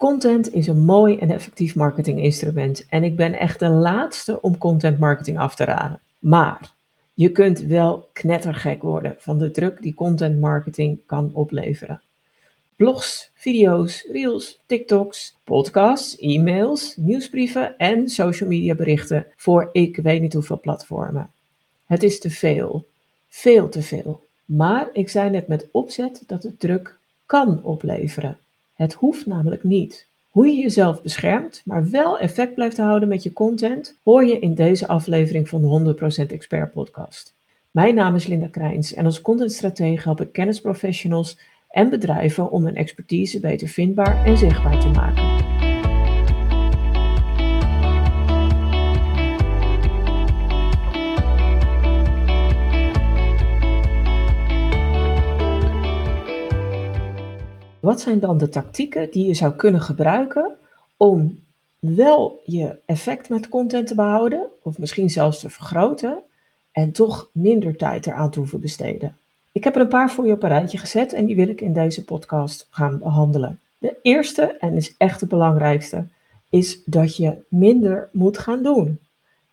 Content is een mooi en effectief marketinginstrument en ik ben echt de laatste om content marketing af te raden. Maar je kunt wel knettergek worden van de druk die content marketing kan opleveren. Blogs, video's, reels, TikToks, podcasts, e-mails, nieuwsbrieven en social media berichten voor ik weet niet hoeveel platformen. Het is te veel. Veel te veel. Maar ik zei net met opzet dat het druk kan opleveren. Het hoeft namelijk niet. Hoe je jezelf beschermt, maar wel effect blijft houden met je content, hoor je in deze aflevering van de 100% Expert Podcast. Mijn naam is Linda Krijns en als contentstratege help ik kennisprofessionals en bedrijven om hun expertise beter vindbaar en zichtbaar te maken. Wat zijn dan de tactieken die je zou kunnen gebruiken om wel je effect met content te behouden, of misschien zelfs te vergroten, en toch minder tijd eraan te hoeven besteden? Ik heb er een paar voor je op een rijtje gezet en die wil ik in deze podcast gaan behandelen. De eerste, en is echt de belangrijkste, is dat je minder moet gaan doen.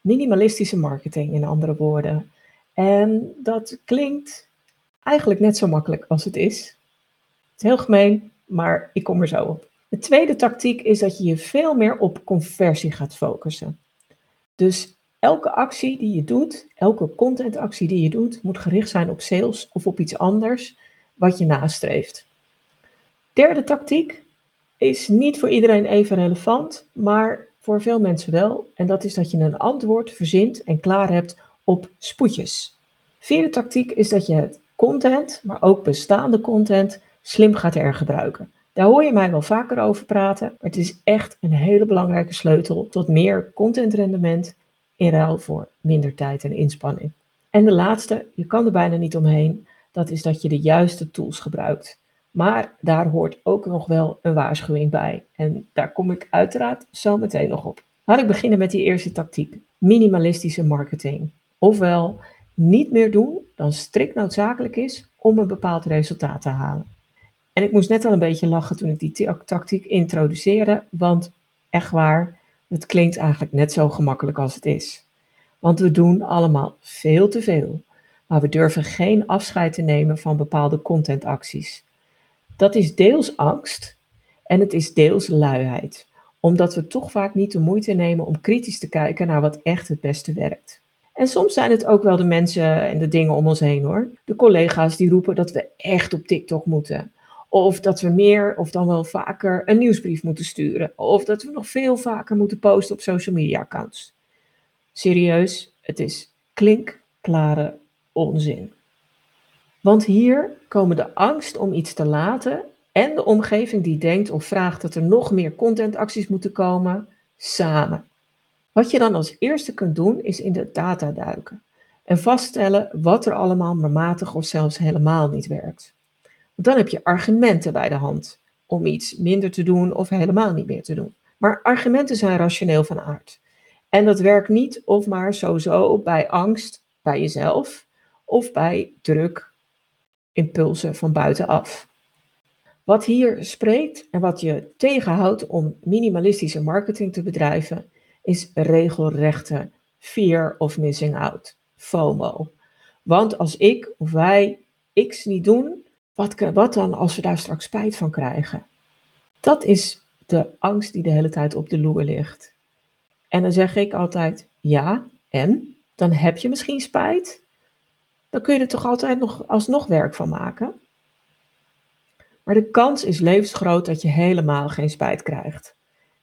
Minimalistische marketing, in andere woorden. En dat klinkt eigenlijk net zo makkelijk als het is. Is heel gemeen, maar ik kom er zo op. De tweede tactiek is dat je je veel meer op conversie gaat focussen. Dus elke actie die je doet, elke contentactie die je doet, moet gericht zijn op sales of op iets anders wat je nastreeft. Derde tactiek is niet voor iedereen even relevant, maar voor veel mensen wel. En dat is dat je een antwoord verzint en klaar hebt op spoedjes. Vierde tactiek is dat je het content, maar ook bestaande content, slim gaat hergebruiken. Daar hoor je mij wel vaker over praten, maar het is echt een hele belangrijke sleutel tot meer contentrendement in ruil voor minder tijd en inspanning. En de laatste, je kan er bijna niet omheen, dat is dat je de juiste tools gebruikt. Maar daar hoort ook nog wel een waarschuwing bij. En daar kom ik uiteraard zo meteen nog op. Laat ik beginnen met die eerste tactiek: minimalistische marketing. Ofwel niet meer doen dan strikt noodzakelijk is om een bepaald resultaat te halen. En ik moest net al een beetje lachen toen ik die tactiek introduceerde, want echt waar, het klinkt eigenlijk net zo gemakkelijk als het is. Want we doen allemaal veel te veel, maar we durven geen afscheid te nemen van bepaalde contentacties. Dat is deels angst en het is deels luiheid, omdat we toch vaak niet de moeite nemen om kritisch te kijken naar wat echt het beste werkt. En soms zijn het ook wel de mensen en de dingen om ons heen hoor. De collega's die roepen dat we echt op TikTok moeten. Of dat we meer of dan wel vaker een nieuwsbrief moeten sturen. Of dat we nog veel vaker moeten posten op social media accounts. Serieus, het is klinkklare onzin. Want hier komen de angst om iets te laten en de omgeving die denkt of vraagt dat er nog meer contentacties moeten komen, samen. Wat je dan als eerste kunt doen is in de data duiken en vaststellen wat er allemaal maar matig of zelfs helemaal niet werkt dan heb je argumenten bij de hand om iets minder te doen of helemaal niet meer te doen. Maar argumenten zijn rationeel van aard. En dat werkt niet of maar sowieso bij angst bij jezelf of bij druk, impulsen van buitenaf. Wat hier spreekt en wat je tegenhoudt om minimalistische marketing te bedrijven, is regelrechte fear of missing out, FOMO. Want als ik of wij X niet doen, wat, dan als we daar straks spijt van krijgen? Dat is de angst die de hele tijd op de loer ligt. En dan zeg ik altijd, ja, en? Dan heb je misschien spijt. Dan kun je er toch altijd nog alsnog werk van maken. Maar de kans is levensgroot dat je helemaal geen spijt krijgt.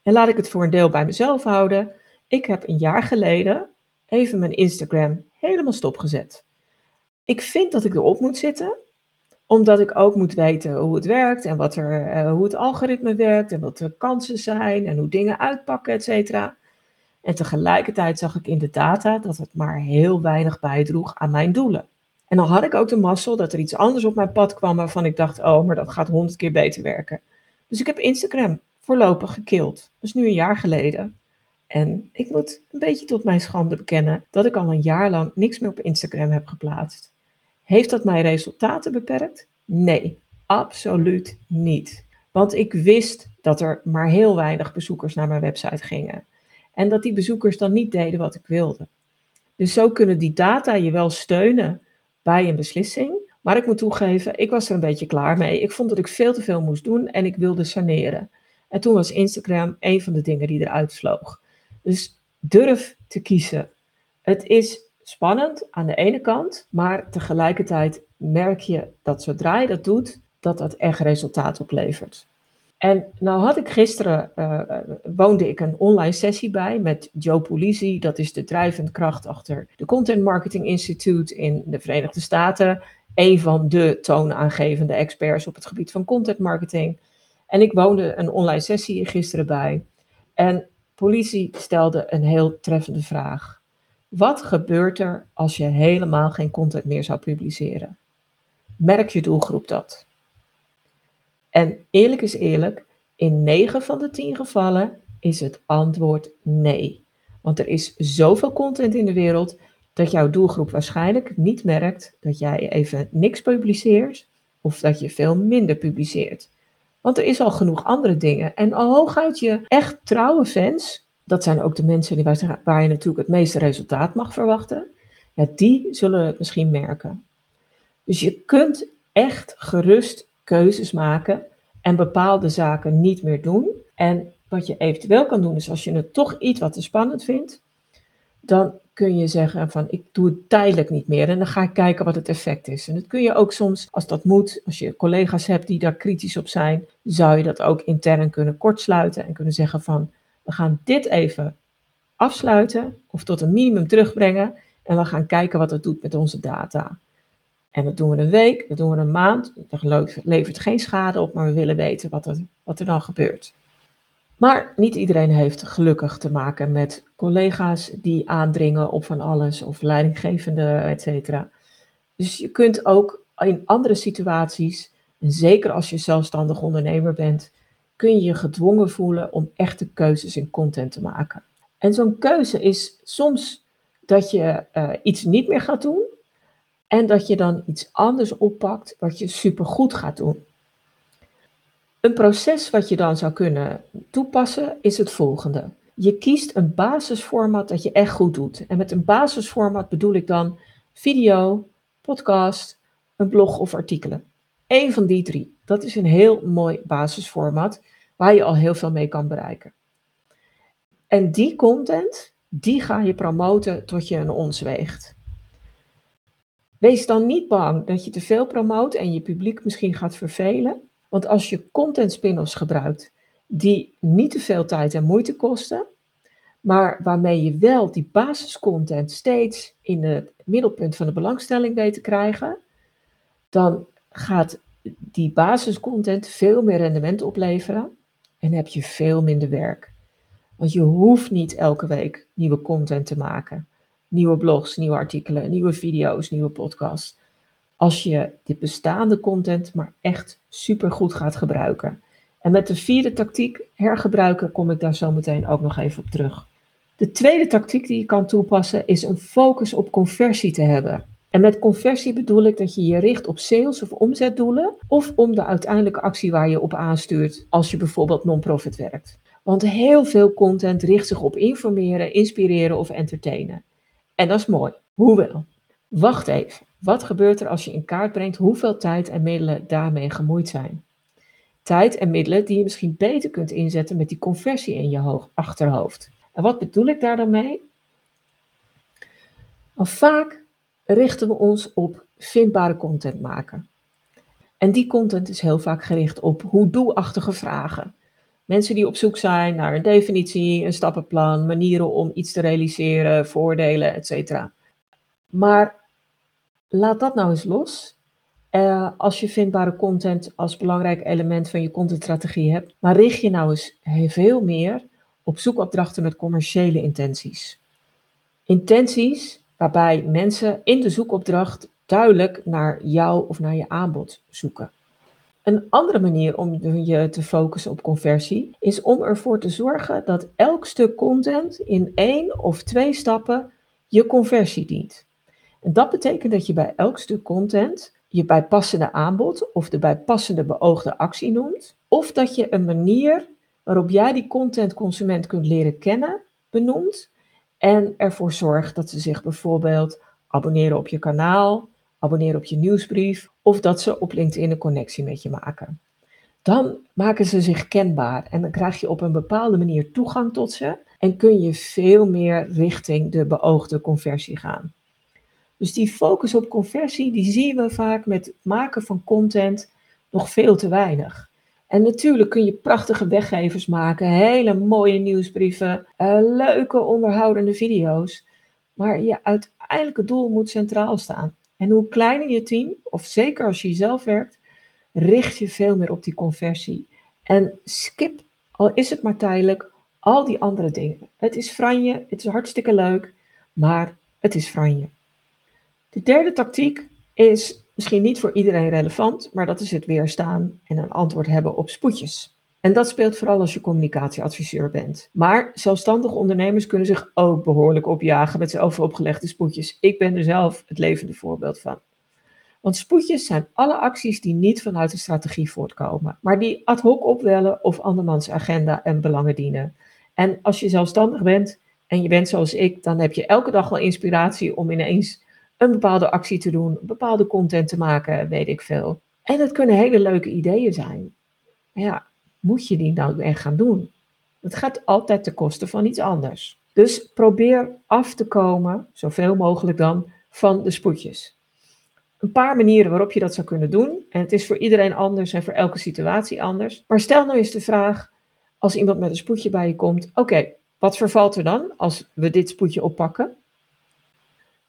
En laat ik het voor een deel bij mezelf houden. Ik heb een jaar geleden even mijn Instagram helemaal stopgezet. Ik vind dat ik erop moet zitten omdat ik ook moet weten hoe het werkt en wat er, uh, hoe het algoritme werkt en wat de kansen zijn en hoe dingen uitpakken, et cetera. En tegelijkertijd zag ik in de data dat het maar heel weinig bijdroeg aan mijn doelen. En dan had ik ook de mazzel dat er iets anders op mijn pad kwam waarvan ik dacht, oh, maar dat gaat honderd keer beter werken. Dus ik heb Instagram voorlopig gekild. Dat is nu een jaar geleden. En ik moet een beetje tot mijn schande bekennen dat ik al een jaar lang niks meer op Instagram heb geplaatst. Heeft dat mijn resultaten beperkt? Nee, absoluut niet. Want ik wist dat er maar heel weinig bezoekers naar mijn website gingen. En dat die bezoekers dan niet deden wat ik wilde. Dus zo kunnen die data je wel steunen bij een beslissing. Maar ik moet toegeven, ik was er een beetje klaar mee. Ik vond dat ik veel te veel moest doen en ik wilde saneren. En toen was Instagram een van de dingen die eruit vloog. Dus durf te kiezen. Het is spannend aan de ene kant, maar tegelijkertijd merk je dat zodra je dat doet, dat dat echt resultaat oplevert. En nou had ik gisteren, uh, woonde ik een online sessie bij met Joe Pulisi, dat is de drijvende kracht achter de Content Marketing Institute in de Verenigde Staten. Een van de toonaangevende experts op het gebied van content marketing. En ik woonde een online sessie gisteren bij. En politie stelde een heel treffende vraag. Wat gebeurt er als je helemaal geen content meer zou publiceren? Merk je doelgroep dat? En eerlijk is eerlijk, in 9 van de 10 gevallen is het antwoord nee. Want er is zoveel content in de wereld dat jouw doelgroep waarschijnlijk niet merkt dat jij even niks publiceert of dat je veel minder publiceert. Want er is al genoeg andere dingen. En hooguit je echt trouwe fans, dat zijn ook de mensen die, waar je natuurlijk het meeste resultaat mag verwachten, ja, die zullen het misschien merken. Dus je kunt echt gerust keuzes maken en bepaalde zaken niet meer doen. En wat je eventueel kan doen is als je het toch iets wat te spannend vindt, dan kun je zeggen van ik doe het tijdelijk niet meer en dan ga ik kijken wat het effect is. En dat kun je ook soms, als dat moet, als je collega's hebt die daar kritisch op zijn, zou je dat ook intern kunnen kortsluiten en kunnen zeggen van we gaan dit even afsluiten of tot een minimum terugbrengen en we gaan kijken wat het doet met onze data. En dat doen we een week, dat doen we een maand. Dat levert geen schade op, maar we willen weten wat er, wat er dan gebeurt. Maar niet iedereen heeft gelukkig te maken met collega's die aandringen op van alles of leidinggevende, et cetera. Dus je kunt ook in andere situaties, en zeker als je zelfstandig ondernemer bent, kun je je gedwongen voelen om echte keuzes in content te maken. En zo'n keuze is soms dat je uh, iets niet meer gaat doen en dat je dan iets anders oppakt wat je supergoed gaat doen. Een proces wat je dan zou kunnen toepassen is het volgende. Je kiest een basisformat dat je echt goed doet. En met een basisformat bedoel ik dan video, podcast, een blog of artikelen. Eén van die drie. Dat is een heel mooi basisformat waar je al heel veel mee kan bereiken. En die content, die ga je promoten tot je een ons weegt. Wees dan niet bang dat je te veel promoot en je publiek misschien gaat vervelen. Want als je content spin-offs gebruikt die niet te veel tijd en moeite kosten, maar waarmee je wel die basiscontent steeds in het middelpunt van de belangstelling weet te krijgen, dan gaat die basiscontent veel meer rendement opleveren en heb je veel minder werk. Want je hoeft niet elke week nieuwe content te maken. Nieuwe blogs, nieuwe artikelen, nieuwe video's, nieuwe podcasts als je dit bestaande content maar echt super goed gaat gebruiken. En met de vierde tactiek, hergebruiken, kom ik daar zo meteen ook nog even op terug. De tweede tactiek die je kan toepassen is een focus op conversie te hebben. En met conversie bedoel ik dat je je richt op sales of omzetdoelen of om de uiteindelijke actie waar je op aanstuurt als je bijvoorbeeld non-profit werkt. Want heel veel content richt zich op informeren, inspireren of entertainen. En dat is mooi. Hoewel, wacht even. Wat gebeurt er als je in kaart brengt hoeveel tijd en middelen daarmee gemoeid zijn? Tijd en middelen die je misschien beter kunt inzetten met die conversie in je achterhoofd. En wat bedoel ik daar dan mee? Vaak richten we ons op vindbare content maken. En die content is heel vaak gericht op hoe-doe-achtige vragen. Mensen die op zoek zijn naar een definitie, een stappenplan, manieren om iets te realiseren, voordelen, etc. Maar laat dat nou eens los. Uh, als je vindbare content als belangrijk element van je contentstrategie hebt, maar richt je nou eens veel meer op zoekopdrachten met commerciële intenties. Intenties waarbij mensen in de zoekopdracht duidelijk naar jou of naar je aanbod zoeken. Een andere manier om je te focussen op conversie is om ervoor te zorgen dat elk stuk content in één of twee stappen je conversie dient. En dat betekent dat je bij elk stuk content je bijpassende aanbod of de bijpassende beoogde actie noemt, of dat je een manier waarop jij die contentconsument kunt leren kennen benoemt en ervoor zorgt dat ze zich bijvoorbeeld abonneren op je kanaal, abonneren op je nieuwsbrief of dat ze op LinkedIn een connectie met je maken. Dan maken ze zich kenbaar en dan krijg je op een bepaalde manier toegang tot ze en kun je veel meer richting de beoogde conversie gaan. Dus die focus op conversie, die zien we vaak met het maken van content nog veel te weinig. En natuurlijk kun je prachtige weggevers maken, hele mooie nieuwsbrieven, uh, leuke onderhoudende video's. Maar je uiteindelijke doel moet centraal staan. En hoe kleiner je team, of zeker als je zelf werkt, richt je veel meer op die conversie. En skip, al is het maar tijdelijk, al die andere dingen. Het is franje, het is hartstikke leuk, maar het is franje. De derde tactiek is misschien niet voor iedereen relevant, maar dat is het weerstaan en een antwoord hebben op spoedjes. En dat speelt vooral als je communicatieadviseur bent. Maar zelfstandige ondernemers kunnen zich ook behoorlijk opjagen met zelf opgelegde spoedjes. Ik ben er zelf het levende voorbeeld van. Want spoedjes zijn alle acties die niet vanuit de strategie voortkomen, maar die ad hoc opwellen of andermans agenda en belangen dienen. En als je zelfstandig bent en je bent zoals ik, dan heb je elke dag wel inspiratie om ineens een bepaalde actie te doen, bepaalde content te maken, weet ik veel. En het kunnen hele leuke ideeën zijn. Maar ja, moet je die nou echt gaan doen? Het gaat altijd ten koste van iets anders. Dus probeer af te komen, zoveel mogelijk dan, van de spoedjes. Een paar manieren waarop je dat zou kunnen doen. En het is voor iedereen anders en voor elke situatie anders. Maar stel nou eens de vraag, als iemand met een spoedje bij je komt, oké, wat vervalt er dan als we dit spoedje oppakken?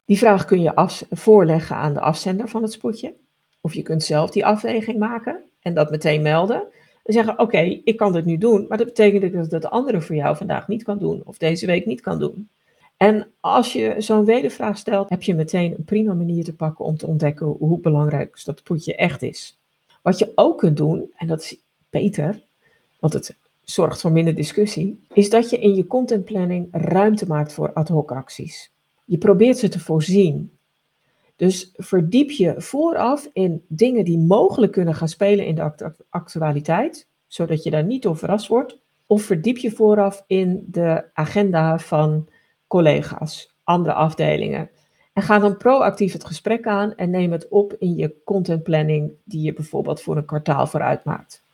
Die vraag kun je af, voorleggen aan de afzender van het spoedje. Of je kunt zelf die afweging maken en dat meteen melden. En zeggen, oké, ik kan dit nu doen, maar dat betekent dat de andere voor jou vandaag niet kan doen. Of deze week niet kan doen. En als je zo'n wedervraag stelt, heb je meteen een prima manier te pakken om te ontdekken hoe belangrijk dat spoedje echt is. Wat je ook kunt doen, en dat is beter, want het zorgt voor minder discussie, is dat je in je contentplanning ruimte maakt voor ad hoc acties. Je probeert ze te voorzien. Dus verdiep je vooraf in dingen die mogelijk kunnen gaan spelen in de actualiteit, zodat je daar niet door verrast wordt. Of verdiep je vooraf in de agenda van collega's, andere afdelingen. En ga dan proactief het gesprek aan en neem het op in je contentplanning die je bijvoorbeeld voor een kwartaal vooruit maakt.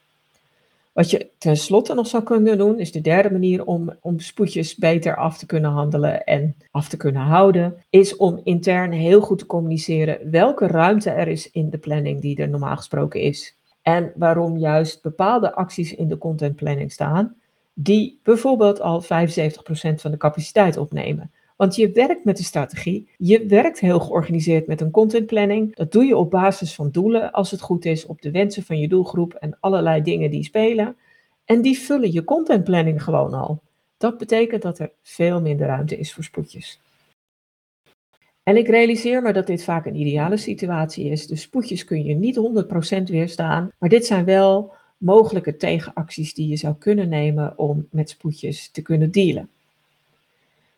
Wat je tenslotte nog zou kunnen doen, is de derde manier om, om spoedjes beter af te kunnen handelen en af te kunnen houden, is om intern heel goed te communiceren welke ruimte er is in de planning die er normaal gesproken is. En waarom juist bepaalde acties in de contentplanning staan, die bijvoorbeeld al 75% van de capaciteit opnemen. Want je werkt met een strategie, je werkt heel georganiseerd met een contentplanning. Dat doe je op basis van doelen, als het goed is, op de wensen van je doelgroep en allerlei dingen die spelen. En die vullen je contentplanning gewoon al. Dat betekent dat er veel minder ruimte is voor spoedjes. En ik realiseer me dat dit vaak een ideale situatie is. Dus spoedjes kun je niet 100% weerstaan. Maar dit zijn wel mogelijke tegenacties die je zou kunnen nemen om met spoedjes te kunnen dealen.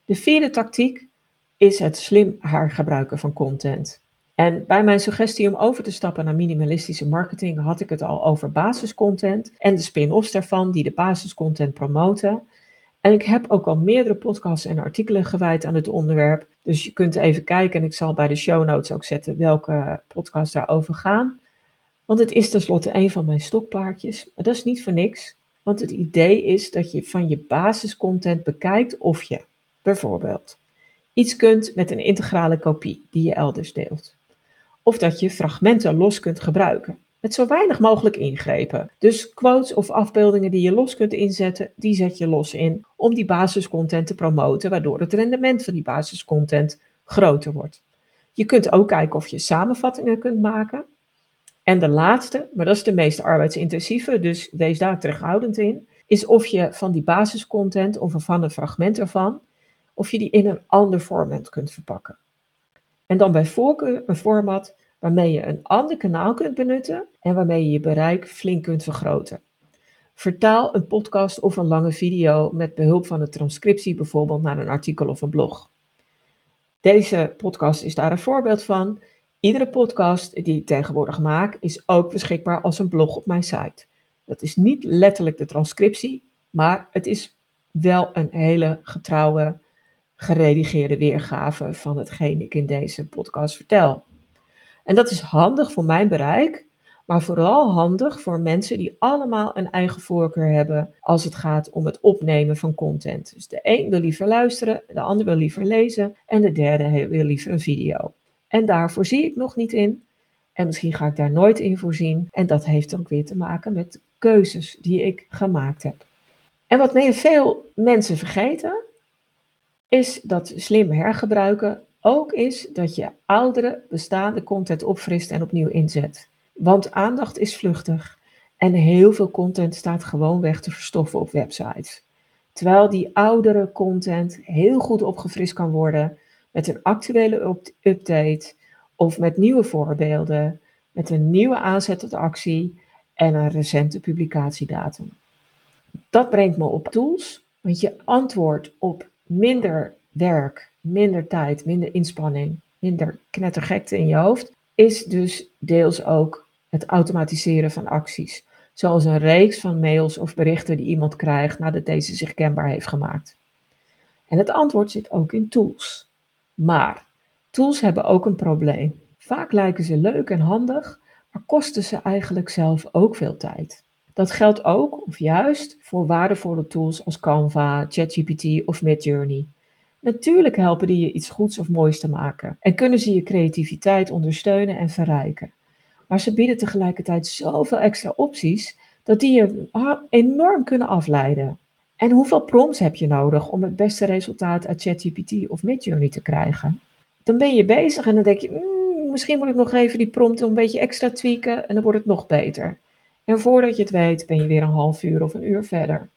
De vierde tactiek is het slim hergebruiken van content. En bij mijn suggestie om over te stappen naar minimalistische marketing had ik het al over basiscontent en de spin-offs daarvan die de basiscontent promoten. En ik heb ook al meerdere podcasts en artikelen gewijd aan het onderwerp. Dus je kunt even kijken en ik zal bij de show notes ook zetten welke podcasts daarover gaan. Want het is tenslotte een van mijn stokpaardjes. Maar dat is niet voor niks. Want het idee is dat je van je basiscontent bekijkt of je bijvoorbeeld iets kunt met een integrale kopie die je elders deelt. Of dat je fragmenten los kunt gebruiken, met zo weinig mogelijk ingrepen. Dus quotes of afbeeldingen die je los kunt inzetten, die zet je los in om die basiscontent te promoten, waardoor het rendement van die basiscontent groter wordt. Je kunt ook kijken of je samenvattingen kunt maken. En de laatste, maar dat is de meest arbeidsintensieve, dus wees daar terughoudend in, is of je van die basiscontent of van een fragment ervan of je die in een ander format kunt verpakken. En dan bij voorkeur een format waarmee je een ander kanaal kunt benutten en waarmee je je bereik flink kunt vergroten. Vertaal een podcast of een lange video met behulp van een transcriptie bijvoorbeeld naar een artikel of een blog. Deze podcast is daar een voorbeeld van. Iedere podcast die ik tegenwoordig maak is ook beschikbaar als een blog op mijn site. Dat is niet letterlijk de transcriptie, maar het is wel een hele getrouwe, geredigeerde weergave van hetgeen ik in deze podcast vertel. En dat is handig voor mijn bereik, maar vooral handig voor mensen die allemaal een eigen voorkeur hebben als het gaat om het opnemen van content. Dus de een wil liever luisteren, de ander wil liever lezen en de derde wil liever een video. En daar voorzie ik nog niet in. En misschien ga ik daar nooit in voorzien. En dat heeft ook weer te maken met keuzes die ik gemaakt heb. En wat veel mensen vergeten, is dat slim hergebruiken ook is dat je oudere bestaande content opfrist en opnieuw inzet. Want aandacht is vluchtig en heel veel content staat gewoon weg te verstoffen op websites. Terwijl die oudere content heel goed opgefrist kan worden met een actuele update of met nieuwe voorbeelden, met een nieuwe aanzet tot actie en een recente publicatiedatum. Dat brengt me op tools, want je antwoord op minder werk, minder tijd, minder inspanning, minder knettergekte in je hoofd, is dus deels ook het automatiseren van acties. Zoals een reeks van mails of berichten die iemand krijgt nadat deze zich kenbaar heeft gemaakt. En het antwoord zit ook in tools. Maar tools hebben ook een probleem. Vaak lijken ze leuk en handig, maar kosten ze eigenlijk zelf ook veel tijd. Dat geldt ook, of juist, voor waardevolle tools als Canva, ChatGPT of Midjourney. Natuurlijk helpen die je iets goeds of moois te maken en kunnen ze je creativiteit ondersteunen en verrijken. Maar ze bieden tegelijkertijd zoveel extra opties dat die je enorm kunnen afleiden. En hoeveel prompts heb je nodig om het beste resultaat uit ChatGPT of Midjourney te krijgen? Dan ben je bezig en dan denk je, mm, misschien moet ik nog even die prompt een beetje extra tweaken en dan wordt het nog beter. En voordat je het weet ben je weer een half uur of een uur verder.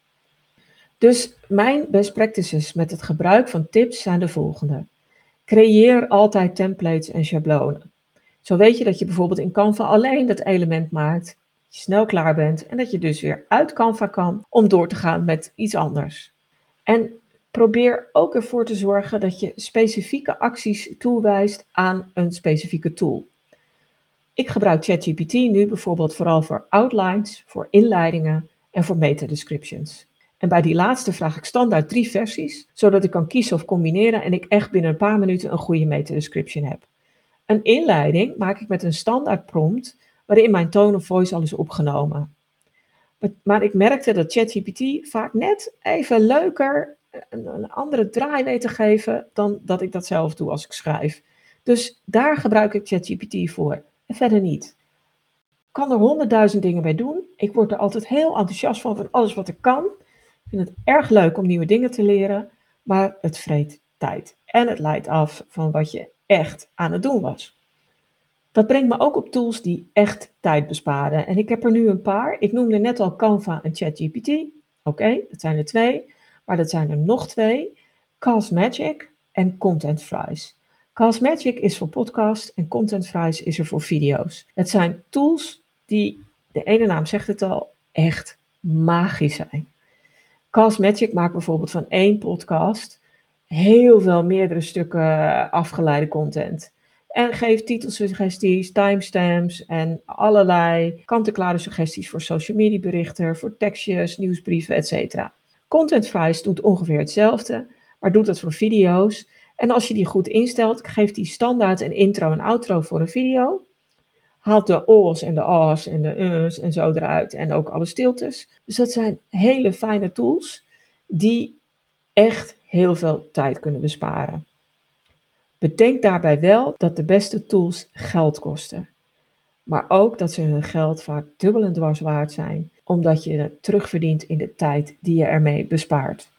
Dus mijn best practices met het gebruik van tips zijn de volgende. Creëer altijd templates en schablonen. Zo weet je dat je bijvoorbeeld in Canva alleen dat element maakt, dat je snel klaar bent en dat je dus weer uit Canva kan om door te gaan met iets anders. En probeer ook ervoor te zorgen dat je specifieke acties toewijst aan een specifieke tool. Ik gebruik ChatGPT nu bijvoorbeeld vooral voor outlines, voor inleidingen en voor meta-descriptions. En bij die laatste vraag ik standaard drie versies, zodat ik kan kiezen of combineren en ik echt binnen een paar minuten een goede meta-description heb. Een inleiding maak ik met een standaard prompt waarin mijn tone of voice al is opgenomen. Maar ik merkte dat ChatGPT vaak net even leuker een, een andere draai weet te geven dan dat ik dat zelf doe als ik schrijf. Dus daar gebruik ik ChatGPT voor en verder niet. Ik kan er honderdduizend dingen bij doen. Ik word er altijd heel enthousiast van, van alles wat ik kan. Ik vind het erg leuk om nieuwe dingen te leren, maar het vreet tijd. En het leidt af van wat je echt aan het doen was. Dat brengt me ook op tools die echt tijd besparen. En ik heb er nu een paar. Ik noemde net al Canva en ChatGPT. Oké, dat zijn er twee. Maar dat zijn er nog twee. Magic en Content Fries. Magic is voor podcast en Content Fries is er voor video's. Het zijn tools die, de ene naam zegt het al, echt magisch zijn. Magic maakt bijvoorbeeld van één podcast heel veel meerdere stukken afgeleide content. En geeft titelsuggesties, timestamps en allerlei kant-en-klare suggesties voor social media berichten, voor tekstjes, nieuwsbrieven, etc. Content Fries doet ongeveer hetzelfde, maar doet het voor video's. En als je die goed instelt, geeft die standaard een intro en outro voor een video. Haalt de o's en de a's en de u's en zo eruit en ook alle stiltes. Dus dat zijn hele fijne tools die echt heel veel tijd kunnen besparen. Bedenk daarbij wel dat de beste tools geld kosten. Maar ook dat ze hun geld vaak dubbel en dwars waard zijn, omdat je het terugverdient in de tijd die je ermee bespaart.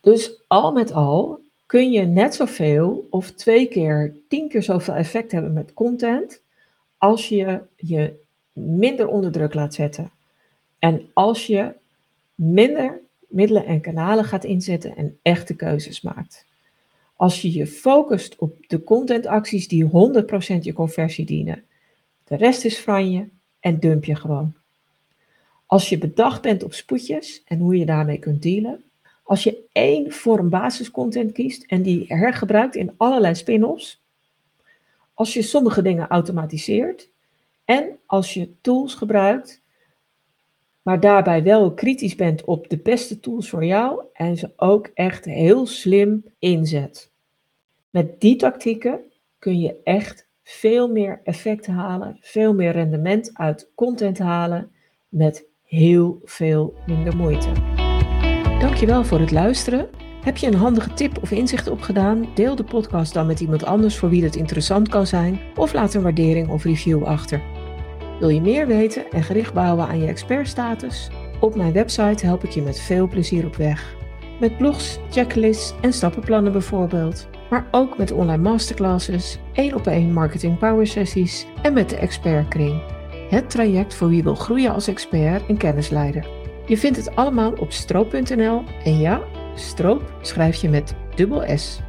Dus al met al kun je net zoveel of twee keer, tien keer zoveel effect hebben met content als je je minder onder druk laat zetten. En als je minder middelen en kanalen gaat inzetten en echte keuzes maakt. Als je je focust op de contentacties die 100% je conversie dienen. De rest is franje en dump je gewoon. Als je bedacht bent op spoedjes en hoe je daarmee kunt dealen. Als je één vorm basiscontent kiest en die hergebruikt in allerlei spin-offs. als je sommige dingen automatiseert en als je tools gebruikt, maar daarbij wel kritisch bent op de beste tools voor jou en ze ook echt heel slim inzet. Met die tactieken kun je echt veel meer effect halen, veel meer rendement uit content halen met heel veel minder moeite. Dankjewel voor het luisteren. Heb je een handige tip of inzicht opgedaan? Deel de podcast dan met iemand anders voor wie het interessant kan zijn of laat een waardering of review achter. Wil je meer weten en gericht bouwen aan je expertstatus? Op mijn website help ik je met veel plezier op weg. Met blogs, checklists en stappenplannen bijvoorbeeld. Maar ook met online masterclasses, één op één marketing power sessies en met de expertkring. Het traject voor wie wil groeien als expert en kennisleider. Je vindt het allemaal op stroop.nl en ja, stroop schrijf je met dubbel S.